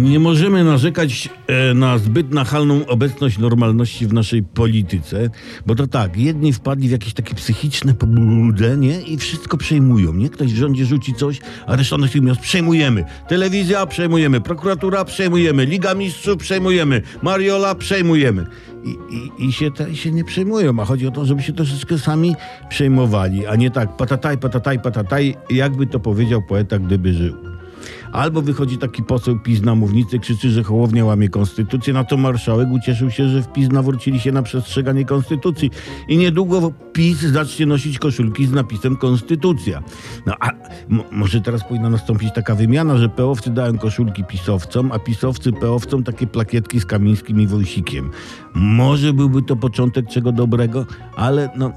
Nie możemy narzekać e, na zbyt nachalną obecność normalności w naszej polityce, bo to tak, jedni wpadli w jakieś takie psychiczne pobudzenie i wszystko przejmują, nie? Ktoś w rządzie rzuci coś, a reszta natychmiast przejmujemy. Telewizja przejmujemy, prokuratura przejmujemy, Liga Mistrzów przejmujemy, Mariola przejmujemy. I, i, i się, te, się nie przejmują, a chodzi o to, żeby się troszeczkę sami przejmowali, a nie tak patataj, patataj, patataj, jakby to powiedział poeta, gdyby żył. Albo wychodzi taki poseł PiS na mównicę, krzyczy, że Hołownia łamie konstytucję, na to marszałek ucieszył się, że w PiS nawrócili się na przestrzeganie konstytucji i niedługo PiS zacznie nosić koszulki z napisem konstytucja. No a może teraz powinna nastąpić taka wymiana, że peowcy dają koszulki pisowcom, a pisowcy peowcom takie plakietki z Kamińskim i Wojsikiem. Może byłby to początek czego dobrego, ale no,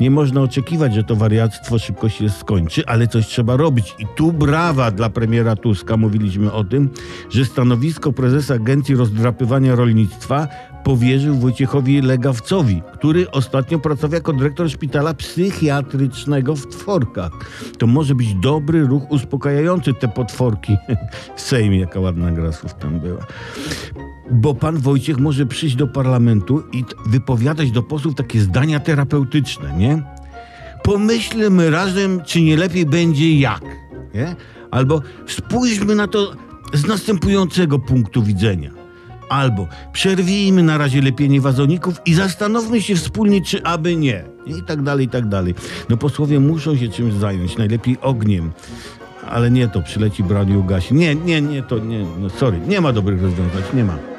nie można oczekiwać, że to wariactwo szybko się skończy, ale coś trzeba robić. I tu brawa dla premiera Tuska. Mówiliśmy o tym, że stanowisko prezesa Agencji Rozdrapywania Rolnictwa powierzył Wojciechowi Legawcowi, który ostatnio pracował jako dyrektor szpitala psychiatrycznego w Tworkach. To może być dobry ruch uspokajający te potworki. W Sejmie jaka ładna gra słów tam była. Bo pan Wojciech może przyjść do parlamentu i wypowiadać do posłów takie zdania terapeutyczne, nie? Pomyślmy razem, czy nie lepiej będzie jak, nie? Albo spójrzmy na to z następującego punktu widzenia. Albo przerwijmy na razie lepienie wazoników i zastanówmy się wspólnie, czy aby nie. I tak dalej, i tak dalej. No posłowie muszą się czymś zająć, najlepiej ogniem. Ale nie to, przyleci broni ugasi. Nie, nie, nie, to nie, no sorry, nie ma dobrych rozwiązań, nie ma.